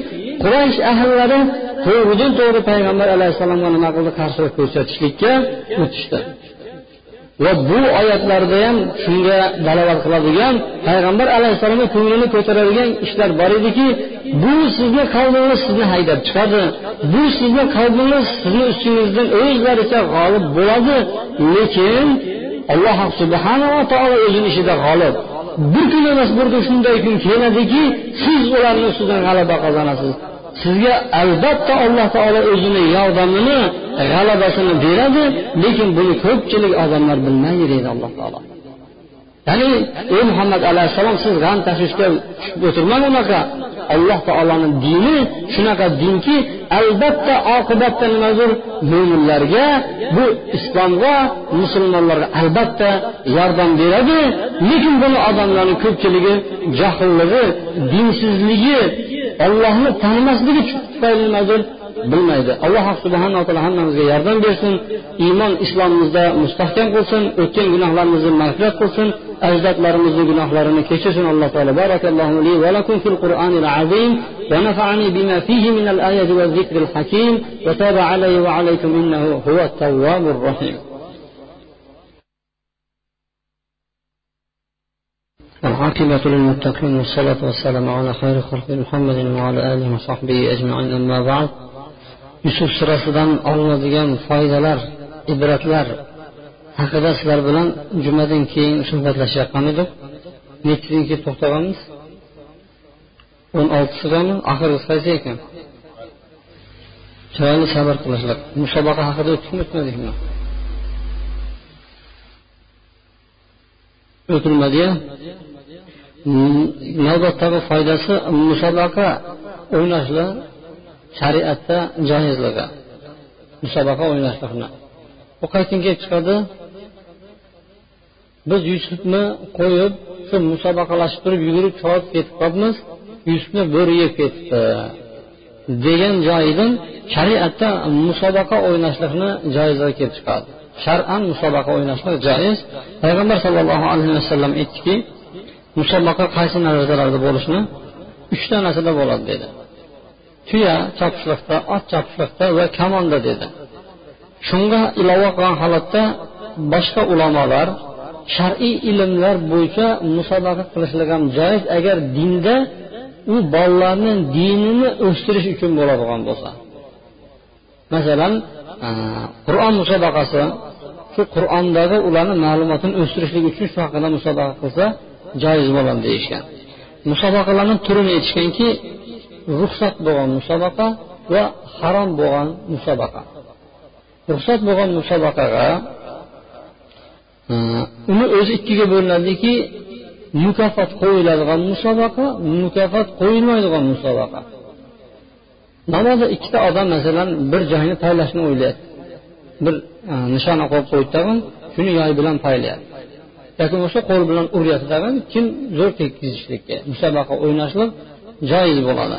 quraysh ahllari to'g'ridan to'g'ri payg'ambar alayhissalomga nima qildi? Qarshilik ko'rsatishlikka o'tishdi. Va bu oyatlarda ham shunga dalolat qiladigan payg'ambar alayhissalomni ko'nglini ko'taradigan ishlar bor ediki bu sizni qalbingiz sizni haydab chiqadi. Bu sizni qalbingiz sizni ustingizdan o'zlaricha g'olib bo'ladi lekin alloh subhanava taolo o'zini ishida g'olib. Bir kun emas bir kun shunday kun keladiki siz ularni ustidan g'alaba qozonasiz. Sizga albatta alloh taolo o'zini yordamini g'alabasini beradi lekin buni ko'pchilik odamlar bilmaydi deydi alloh taolo. Ya'ni ey muhammad alayhissalom siz g'am tashvishga tushib o'tirmang unaqa. Alloh taoloni dini shunaqa dinki albatta oqibatda nimadir mo'minlarga bu islomga musulmonlarga albatta yordam beradi. Lekin buni odamlarni ko'pchiligi johilligi dinsizligi ollohni tanimasligi tufayli nimadir bilmaydi alloh subhanaa taolo hammamizga yordam bersin iymon islomimizda mustahkam qilsin o'tgan gunohlarimizni mag'firat qilsin ajdodlarimizni gunohlarini kechirsin alloh taolo barakallohu li va lakum fil qur'anil azim ونفعني بما فيه من الآية والذكر الحكيم وتاب علي وعليكم إنه هو التواب الرحيم العاقبة للمتقين والصلاة والسلام على خير خلق محمد وعلى آله وصحبه أجمعين أما بعد yusuf surasidan olinadigan foydalar ibratlar haqida sizlar bilan jumadan keyin suhbatlashayotgan edik nechidan keyin to'xtaganmiz o'n oltisigami oxirgisi qaysi ekan chiroyli sabr qilishlik musobaqa haqida o'tdikmi o'tmadikmi o'tilmadiya navbatdagi foydasi musobaqa o'ynashlar shariatda joizligi musobaqa o'ynashlikni. U qayerdan kelib chiqadi. Biz yusufni qo'yib shu musobaqalashib turib yugurib chopib ketib qolibmiz. Yusufni bo'ri yeb ketibdi. Degan joyidan shariatda musobaqa o'ynashlikni joizligi kelib chiqadi. Shar'an musobaqa o'ynashlik joiz payg'ambar sollallohu alayhi vasallam aytdiki musobaqa qaysi narsalarda bo'lishni uchta narsada bo'ladi dedi. Tuya chopishliqda ot chopishliqda va kamonda dedi. Shunga ilova qilgan holatda boshqa ulamolar shar'iy ilmlar bo'yicha musobaqa qilishlik ham joiz agar dinda u bolalarni dinini o'stirish uchun bo'ladigan bo'lsa. Masalan qur'on musobaqasi shu qur'ondagi ularni ma'lumotini o'stirishlik uchun shu haqida musobaqa qilsa joiz bo'ladi deyishgan. Musobaqalarni turini aytishganki ruxsat bo'lgan musobaqa va harom bo'lgan musobaqa. Ruxsat bo'lgan musobaqaga e, uni o'zi ikkiga bo'linadiki mukofot qo'yiladigan musobaqa mukofot qo'yilmaydigan musobaqa. Namozda ikkita odam masalan bir joyni paylashni o'ylayapti bir e, nishona qo'yib qo'ydi tag'in shuni yoy bilan paylayapti yoki bo'lmasa qo'l bilan uryapti kim zo'r tekkizishlikka musobaqa o'ynashlik joiz bo'ladi.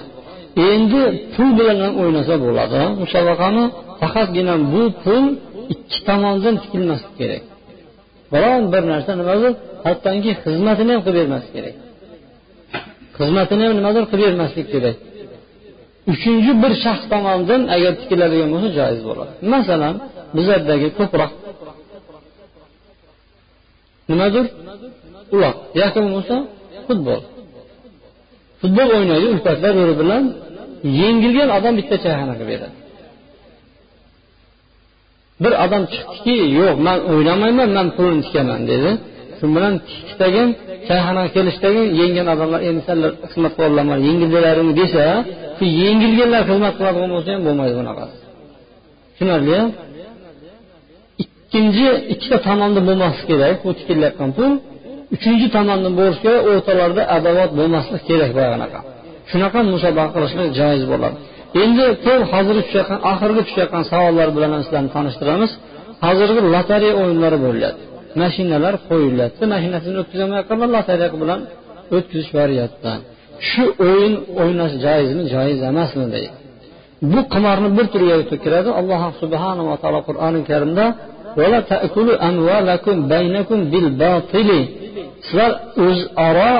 Endi pul bilan ham o'ynasa bo'ladi. Musobaqani faqatgina bu pul ikki tomondan tikilmasligi kerak. Biron bir narsa nimadir hattoki xizmatini ham qilib bermaslik kerak. Xizmatini ham nimadir qilib bermaslik kerak. Uchinchi bir shaxs tomonidan agar tikiladigan bo'lsa joiz bo'ladi. Masalan bizlardagi ko'proq nimadir uloq. Yoki bo'lsa futbol. Futbol o'ynaydi ulfatlar bir bilan yengilgan odam bitta choyxona qilib beradi. Bir odam chiqdiki yo'q man o'ynamayman man pulini tikaman dedi. Shu bilan tikdagi choyxonaga kelishdagi yenggan odamlar endi sanlar xizmat qila olaman yengildilaringni desa shu yengilganlar xizmat qiladigan bo'lsa ham bo'lmaydi bunaqasi tushunarlia ikkinchi ikkita tomonda bo'lmasligi kerak bu tikilayotgan pul. Uchinchi tomonda bo'lishi kerak o'rtalarida adovat bo'lmasligi kerak boyag'anaqa shunaqa musobaqa qilishlik joiz bo'ladi. Endi ko'p hozirgi tushayotgan oxirgi tushayotgan savollar bilan sizlarni tanishtiramiz. Hozirgi lotereya o'yinlari bo'lyapti. Mashinalar qo'yilyapti. Mashinasini o'tkazolmayotganlar lotereya bilan o'tkazish variantdan shu o'yin o'ynash joizmi? Joiz emasmi deydi. Bu qimorni bir turiga kiradi. Alloh subhanava taolo qur'oni karimda sizlar o'zaro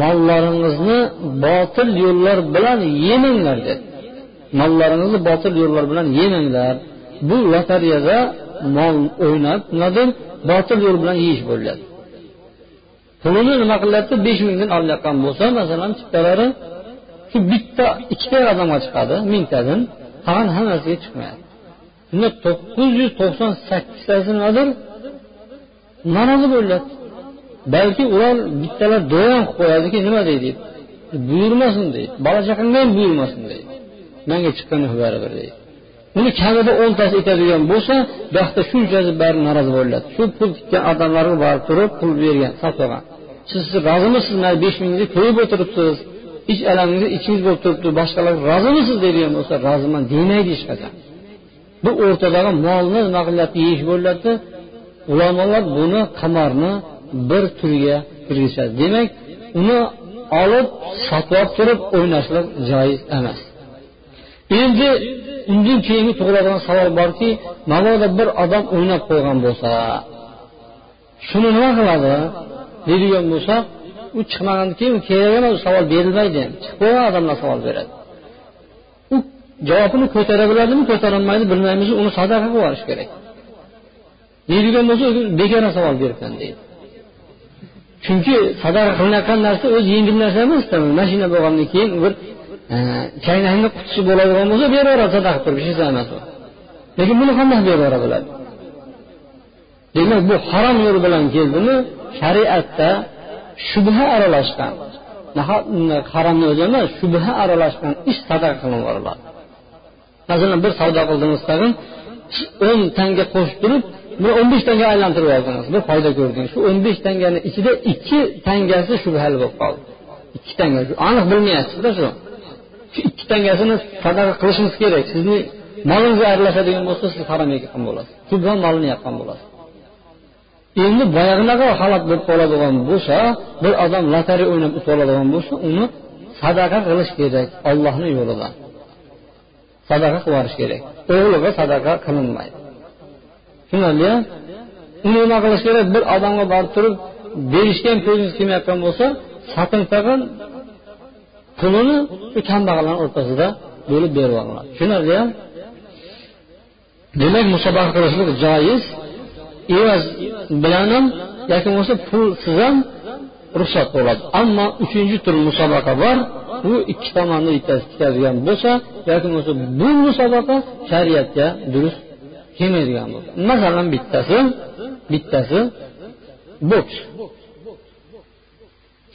mollaringizni botil yo'llar bilan yemanglar dedi mollaringizni botil yo'llar bilan yemanglar bu lotereyada mol o'ynab nimadir botil yo'l bilan yeyish bo'ladi pulini nima qilyapti besh mingdan olayotgan bo'lsa masalan chiptalari shu bitta ikkita odamga chiqadi mingtadan qolgan hammasiga chiqmayapti shunda to'qqiz yuz to'qson sakkiztasi nimadir norozi bo'lyapti. Balki ular bittalar duo qilib qo'yadiki nima deydi? Buyurmasin deydi. Bola chaqangga ham buyurmasin deydi. Manga chiqqani baribir deydi. Buni kamida o'ntasi etadigan bo'lsa bu yoqda shunchasi bari norozi bo'ladi shu pul tikkan odamlarga borib turib pul bergan sotgan siz rozimisiz mana besh mingingizni ko'yib o'tiribsiz. Ich alamingiz ichingiz bo'lib turibdi boshqalar rozimisiz deydigan bo'lsa roziman demaydi hech qachon. Bu o'rtadagi molni nima qilyapti yeyish bo'lyapti. Ulamolar buni qimorni bir turga kirgizishadi. Demak uni olib sotib turib o'ynashlik joiz emas. Endi undan keyingi tug'iladigan savol borki mabodo bir odam o'ynab qo'ygan bo'lsa shuni nima qiladi? Deydigan bo'lsa u chiqmagandan keyin kerak emas savol berilmaydi. Chiqib qo'ygan odamlar savol beradi. Javobini ko'tara biladimi ko'tarolmaydi bilmaymiz. Uni sadaqa qilib yuborish kerak. Deydigan bo'lsa begona savol beribman deydi. Chunki sadaqa qilinayotgan narsa o'zi yengil narsa emasda mashina bo'lgandan keyin bir e, chaynakni qutisi bo'ladigan bo'lsa beraveradi sadaqa qilib hech narsa emas u. Lekin buni qanday beraveradi biladi demak bu harom yo'l bilan keldimi? Shariatda shubha aralashgan haromni o'zi emas shubha aralashgan ish sadaqa qilib yuboriladi masalan bir savdo qildingiz tag'in o'n tanga qo'shib turib bir o'n besh tanga aylantirib oldingiz bir foyda ko'rdingiz. Shu o'n besh tangani ichida ikki tangasi shubhali bo'lib qoldi. Ikki tanga aniq bilmayapsizda shu. Shu ikki tangasini sadaqa qilishingiz kerak. Sizni molingizga aralashadigan bo'lsa siz harom yegan bo'lasiz. Shubha molini yoqqan bo'lasiz. Endi boyaginaqa holat bo'lib qoladigan bo'lsa bir odam lotereya o'ynab o'tib oladigan bo'lsa uni sadaqa qilish kerak ollohni yo'lida sadaqa qilib yuborish kerak o'g'liga sadaqa qilinmaydi. Tushunarli uni nima qilish kerak? Bir odamga borib turib berishga ham ko'zingiz kelmayotgan bo'lsa soting tag'in pulini shu kambag'allarni o'rtasida bo'lib berib yuboriladi tushunarli demak musobaqa qilishlik joiz. Evaz bilan ham yoki bo'lmasa pulsiz ham ruxsat bo'ladi. Ammo uchinchi tur musobaqa bor. Bu ikki tomonni bittasi tikadigan bo'lsa yoki bo'lmasa bu musobaqa shariatga durust kelmaydigan bo'lsa masalan bittasi bittasi boks.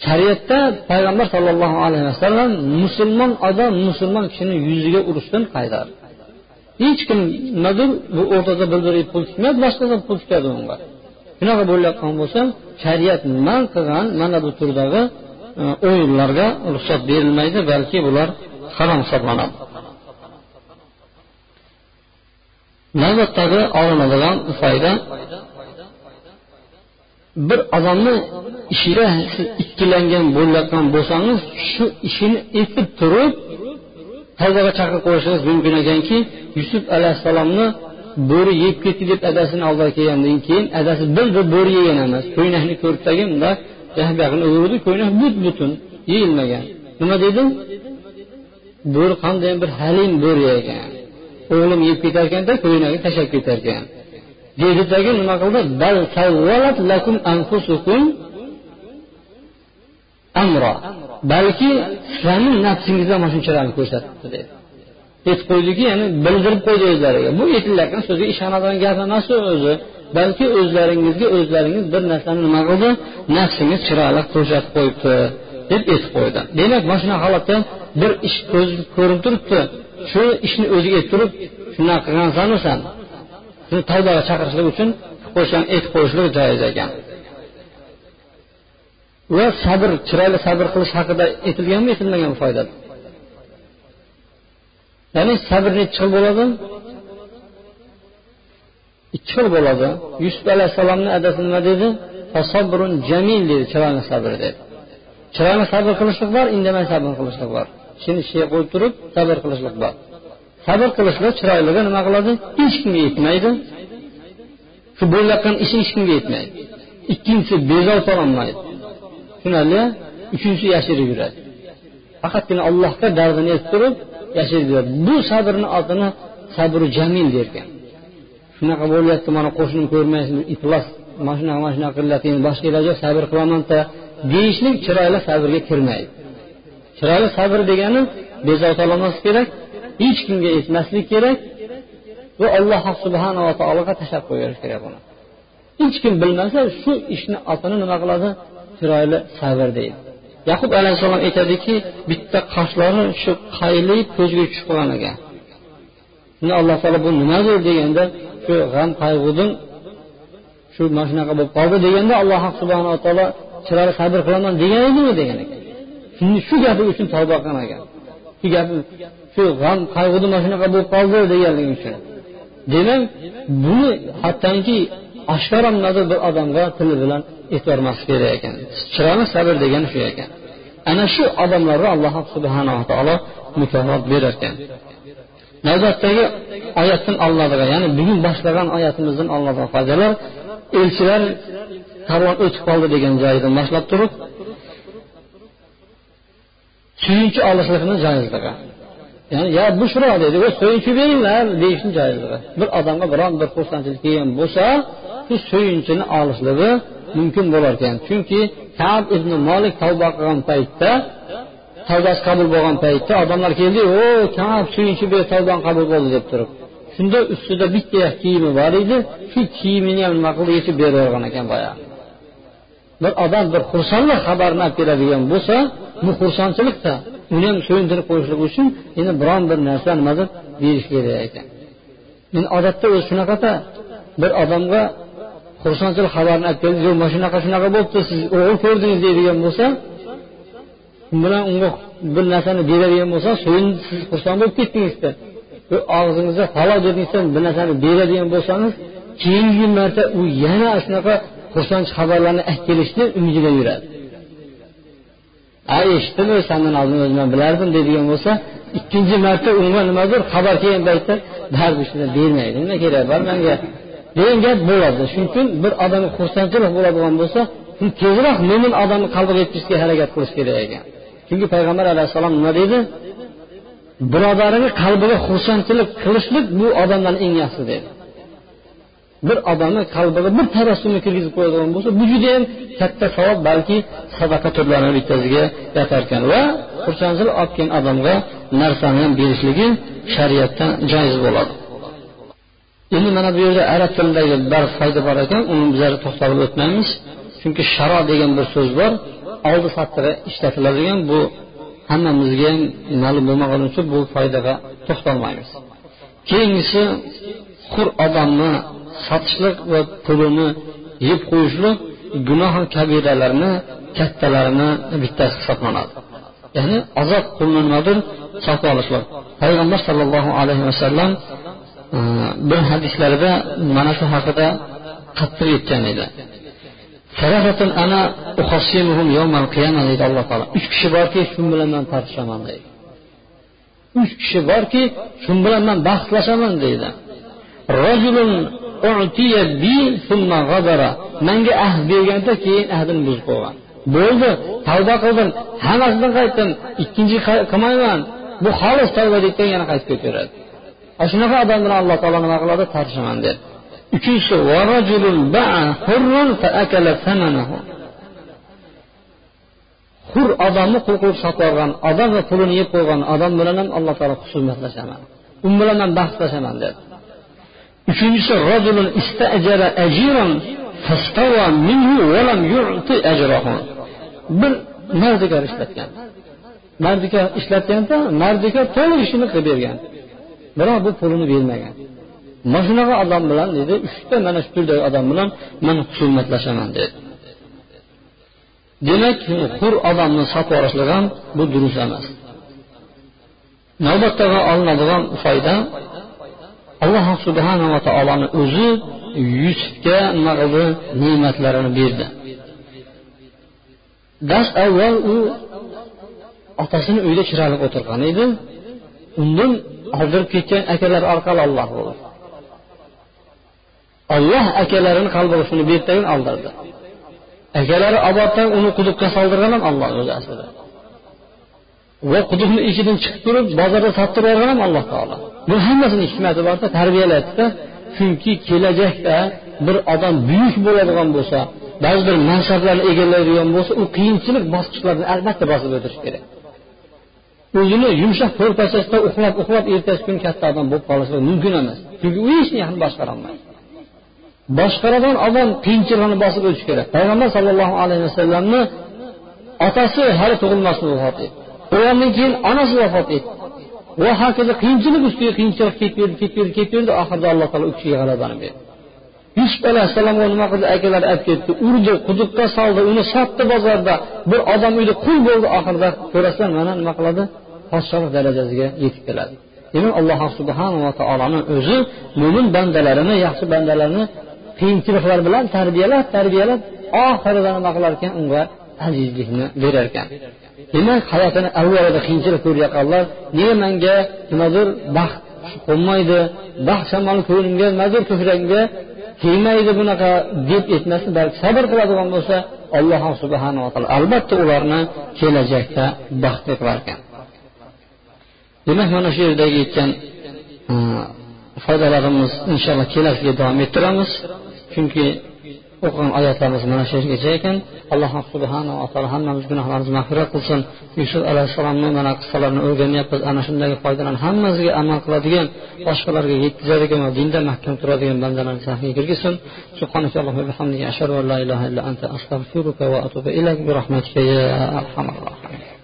Shariatda payg'ambar sollallohu alayhi vasallam musulmon odam musulmon kishini yuziga urishdan qaytardi. Hech kim nimadir bu o'rtada bir biriga pul tikmaydi boshqadan pul tikadi unga. Shunaqa bo'layotgan bo'lsa shariat man qilgan mana bu turdagi e, o'yinlarga ruxsat berilmaydi balki bular harom hisoblanadi. Navbatdagi olinadigan foyda bir odamni ishida siz ikkilangan bo'layotgan bo'lsangiz shu ishini etib turib tavbaga chaqirib qo'yishingiz mumkin ekanki yusuf alayhissalomni bo'ri yeb ketdi deb adasini oldiga kelgandan keyin adasi bir bir bo'ri yegan emas. Ko'ynakni ko'rib tagimda buyog'ini o'girdi. Ko'ynak but butun yeyilmagan. Nima dedi bo'ri qanday bir halim bo'ri ekan. O'g'lim yeb ketarkanda ko'ynagini tashlab ketarkan. Tagi nima qildi? Bal lakum anfusukum amro balki sizlarni nafsingizdan mana shunchalarni ko'rsatibdi dedi. Aytib qo'ydiki ya'ni bildirib qo'ydi o'zlariga. Bu aytilayotgan so'zga ishonadigan gap emas u o'zi balki o'zlaringizga o'zlaringiz bir narsani nima qildi? Nafsingiz chiroyli ko'rsatib qo'yibdi deb aytib qo'ydi. Demak mana shunaqa holatda bir ish ko'rinib turibdi. Shu ishni o'ziga aytib turib shunaqa qilgansanu san shuni tavbaga chaqirishlik uchun qo'yishgan aytib qo'yishlik joiz ekan. Va sabr chiroyli sabr qilish haqida aytilganmi aytilmaganmi foyda? Ya'ni sabr nechi xil bo'ladi ikki xil bo'ladi. Yusuf alayhissalomni adasi nima dedi? Fasobrun jamil dedi chiroyli sabr dedi. Chiroyli sabr qilishlik bor indamay sabr qilishlik bor. Ishini ishiga qo'yib turib sabr qilishlik bor. Sabr qilishlik chiroyligi nima qiladi? Hech kimga yetmaydi. Shu bo'layotgan ishi hech kimga yetmaydi. Ikkinchisi bezor qololmaydi tushunarli uchinchisi yashirib yuradi. Faqatgina allohga dardini aytib turib yashirib yuradi bu sabrni otini sabri jamil derkan. Shunaqa bo'lyapti mana qo'shnim ko'rmaysizmi iflos mana shunaqa mana shunaqa qilyapti endi boshqa iloji yo'q sabr qilamanda. Deyishlik chiroyli sabrga kirmaydi. Chiroyli sabr degani bezovta olmaslik kerak hech kimga aytmaslik kerak va alloh subhanava taologa tashlab qo'yaverish kerak buni. Hech kim bilmasa shu ishni otini nima qiladi? Chiroyli sabr deydi. Yaqub alayhissalom aytadiki bitta qoshlari shu qaylib ko'ziga tushib qolgan ekan. Shunda alloh taolo bu nimadir deganda shu g'am qayg'udan shu mana shunaqa bo'lib qoldi deganda alloh subhanaa taolo chiroyli sabr qilaman degan edimi degan ekan. Shu gapi uchun tavba qilgan ekan. Shu gapi shu g'am qayg'uda mana shunaqa bo'lib qoldi deganligi uchun. Demak buni hattoki oshkora bir odamga tili bilan aytvormaslik kerak ekan. Chiroyli sabr degani shu ekan. Ana shu odamlarga alloh subhanava taolo mukofot berar ekan. Navbatdagi oyatdan olinadigan ya'ni bugun boshlagan oyatimizdan olinadigan foydalar elchilar karvon o'tib qoldi degan joyidan boshlab turib suyunchi olishlikni joizligi ya'ni yo bushro deydi suyunchi beringlar deyishni joizligi bir odamga biron bir xursandchilik kelgan bo'lsa shu suyunchini olishligi mumkin bo'lar ekan. Chunki kab ibn molik tavba qilgan paytda tavbasi qabul bo'lgan paytda odamlar keldi o kab suyunchi ber tavbang qabul bo'ldi deb turib. Shunda ustida bitta kiyimi bor edi shu kiyimini ham nima qildi yechib berib yuborgan ekan boyagi bir odam bir xursandlik xabarini olib keladigan bo'lsa bu xursandchilikda uni ham so'yintirib qo'yishlik uchun endi biron bir narsa nimadir berish kerak ekan. Men odatda o'zi shunaqada bir odamga xursandchilik xabarini olib keldi. Yo'q mana shunaqa shunaqa bo'libdi siz o'g'il ko'rdingiz deydigan bo'lsa bilan unga bir narsani beradigan bo'lsa so'ng siz xursand bo'lib ketdingizda og'zingizga halol dedingizda bir narsani beradigan bo'lsangiz keyingi marta u yana shunaqa xursandchi xabarlarni aytib kelishni umidida yuradi. A eshitdim sandan oldin o'zim ham bilardim deydigan bo'lsa ikkinchi marta unga nimadir xabar kelgan paytda baribir shuni bermaydi nima kerak bor manga degan gap bo'ladi. Shuning uchun bir odam xursandchilik bo'ladigan bo'lsa tezroq mo'min odamni qalbiga yetkazishga harakat qilish kerak ekan. Chunki payg'ambar alayhissalom nima deydi birodarini qalbiga xursandchilik qilishlik bu odamdan eng yaxshisi dedi. Bir odamni qalbiga bir tabassumni kirgizib qo'yadigan bo'lsa bu judayam katta savob balki sadaqa turlarini bittasiga yotar ekan va xursandchilik olib kelgan odamga narsani ham berishligi shariatdan joiz bo'ladi. Endi mana bu yerda arab tilidagi bir foyda bor ekan uni bizlar to'xtalib o'tmaymiz. Chunki sharo degan bir so'z bor oldi satri ishlatiladigan bu hammamizga ham ma'lum bo'lmagani uchun bu foydaga to'xtalmaymiz. Keyingisi hur odamni sotishlik va pulini yeb qo'yishlik gunoh kabiralarni kattalarini bittasi hisoblanadi. Ya'ni azob pulni nimadir sotib olishlik. Payg'ambar sollallohu alayhi vasallam bir hadislarida mana shu haqida qattiq aytgan edi. Ana deydi alloh taolo. Uch kishi borki shu bilan man tortishaman deydi. Uch kishi borki shu bilan man bahslashaman deydi. Manga ahd berganda keyin ahdini buzib qo'ygan. Bo'ldi tavba qildim. Hammasidan qaytdim. Ikkinchi qilmayman. Bu xolis tavba deydida yana qaytib ketaveradi. Ana shunaqa odamni alloh taolo nima qiladi? Tortishaman deb uchinchisi hur odamni qul qilib sotib yuborgan odam va pulini yeb qo'ygan odam bilan ham alloh taolo husumatlashaman u bilan ham bahslashaman dedi uchinchisi rajulun istajara ajiran fastawa minhu va lam yu'ti ajrahu. Bir mardikor ishlatgan. Mardikor ishlatganda mardikor to'liq ishini qilib bergan. Biroq bu pulini bermagan. Mana shunaqa odam bilan dedi uchta mana shu turdagi odam bilan man husumatlashaman dedi. Demak hur odamni sotib yuborishlik ham bu durust emas. Navbatdagi olinadigan foyda alloh subhanava taoloni o'zi yusufga nima qildi ne'matlarini berdi. Dars avval u otasini uyida chiralib o'tirgan edi. Undan qoldirib ketgan akalar orqali olloh bo'ldi. Olloh akalarini qalbiga shuni berdi oldirdi. Akalari oboddan uni quduqqa soldirgan ham olloh o'zi aslida. Va quduqni ichidan chiqib turib bozorda sottirib yuborgan ham alloh taolo. Bu hammasini hikmati borda tarbiyalaydida chunki kelajakda bir odam buyuk bo'ladigan bo'lsa ba'zi bir mansablarni egallaydigan bo'lsa u qiyinchilik bosqichlarini albatta bosib o'tishi kerak. O'zini yumshoq ko'rpachasida uxlab uxlab ertasi kuni katta odam bo'lib qolishligi mumkin emas. Chunki u hech narsani boshqarolmaydi. Boshqaradigan odam qiyinchilikni bosib o'tishi kerak. Payg'ambar sollallohu alayhi vasallamni otasi hali tug'ilmasdan vafot etdi. O'g'ildan keyin onasi vafot etdi. Va hokazo qiyinchilik ustiga qiyinchilik kelib berdi kelib berdi kelib berdi oxirida alloh taolo u kishiga g'alabani berdi yusuf alayhissalomga nima qildi? Akalari olib ketdi. Urdi quduqqa soldi. Uni sotdi bozorda. Bir odam uyda qul bo'ldi. Oxirida ko'rasizlar mana nima qiladi? Podshohlik darajasiga yetib keladi. Demak alloh subhanava taoloni o'zi mo'min bandalarini yaxshi bandalarini qiyinchiliklar bilan tarbiyalab tarbiyalab oxirida nima qilar ekan? Unga azizlikni berar ekan. Demak hayotini avvalida qiyinchilik ko'rayotganlar nega manga nimadir baxt qo'nmaydi baxt shamoli ko'nglimga nimadir ko'kragimga tegmaydi bunaqa deb aytmasdan balki sabr qiladigan bo'lsa alloh subhanava taolo albatta ularni kelajakda baxtli qilar ekan demak mana shu yerdagi aytgan foydalarimiz inshaalloh kelasiga davom ettiramiz. Chunki o'qigan oyatlarimiz mana shu yergacha ekan. Alloh subhanava taolo hammamiz gunohlarimizni mag'firat qilsin. Yusuf alayhissalomni mana qissalarini o'rganyapmiz. Ana shundagi foydalarni hammasiga amal qiladigan boshqalarga yetkazadigan va dinda mahkam turadigan bandalarni safiga kirgizsin. Subhanakallohu va atubu ilayk bi rahmatika ya arhamar rohim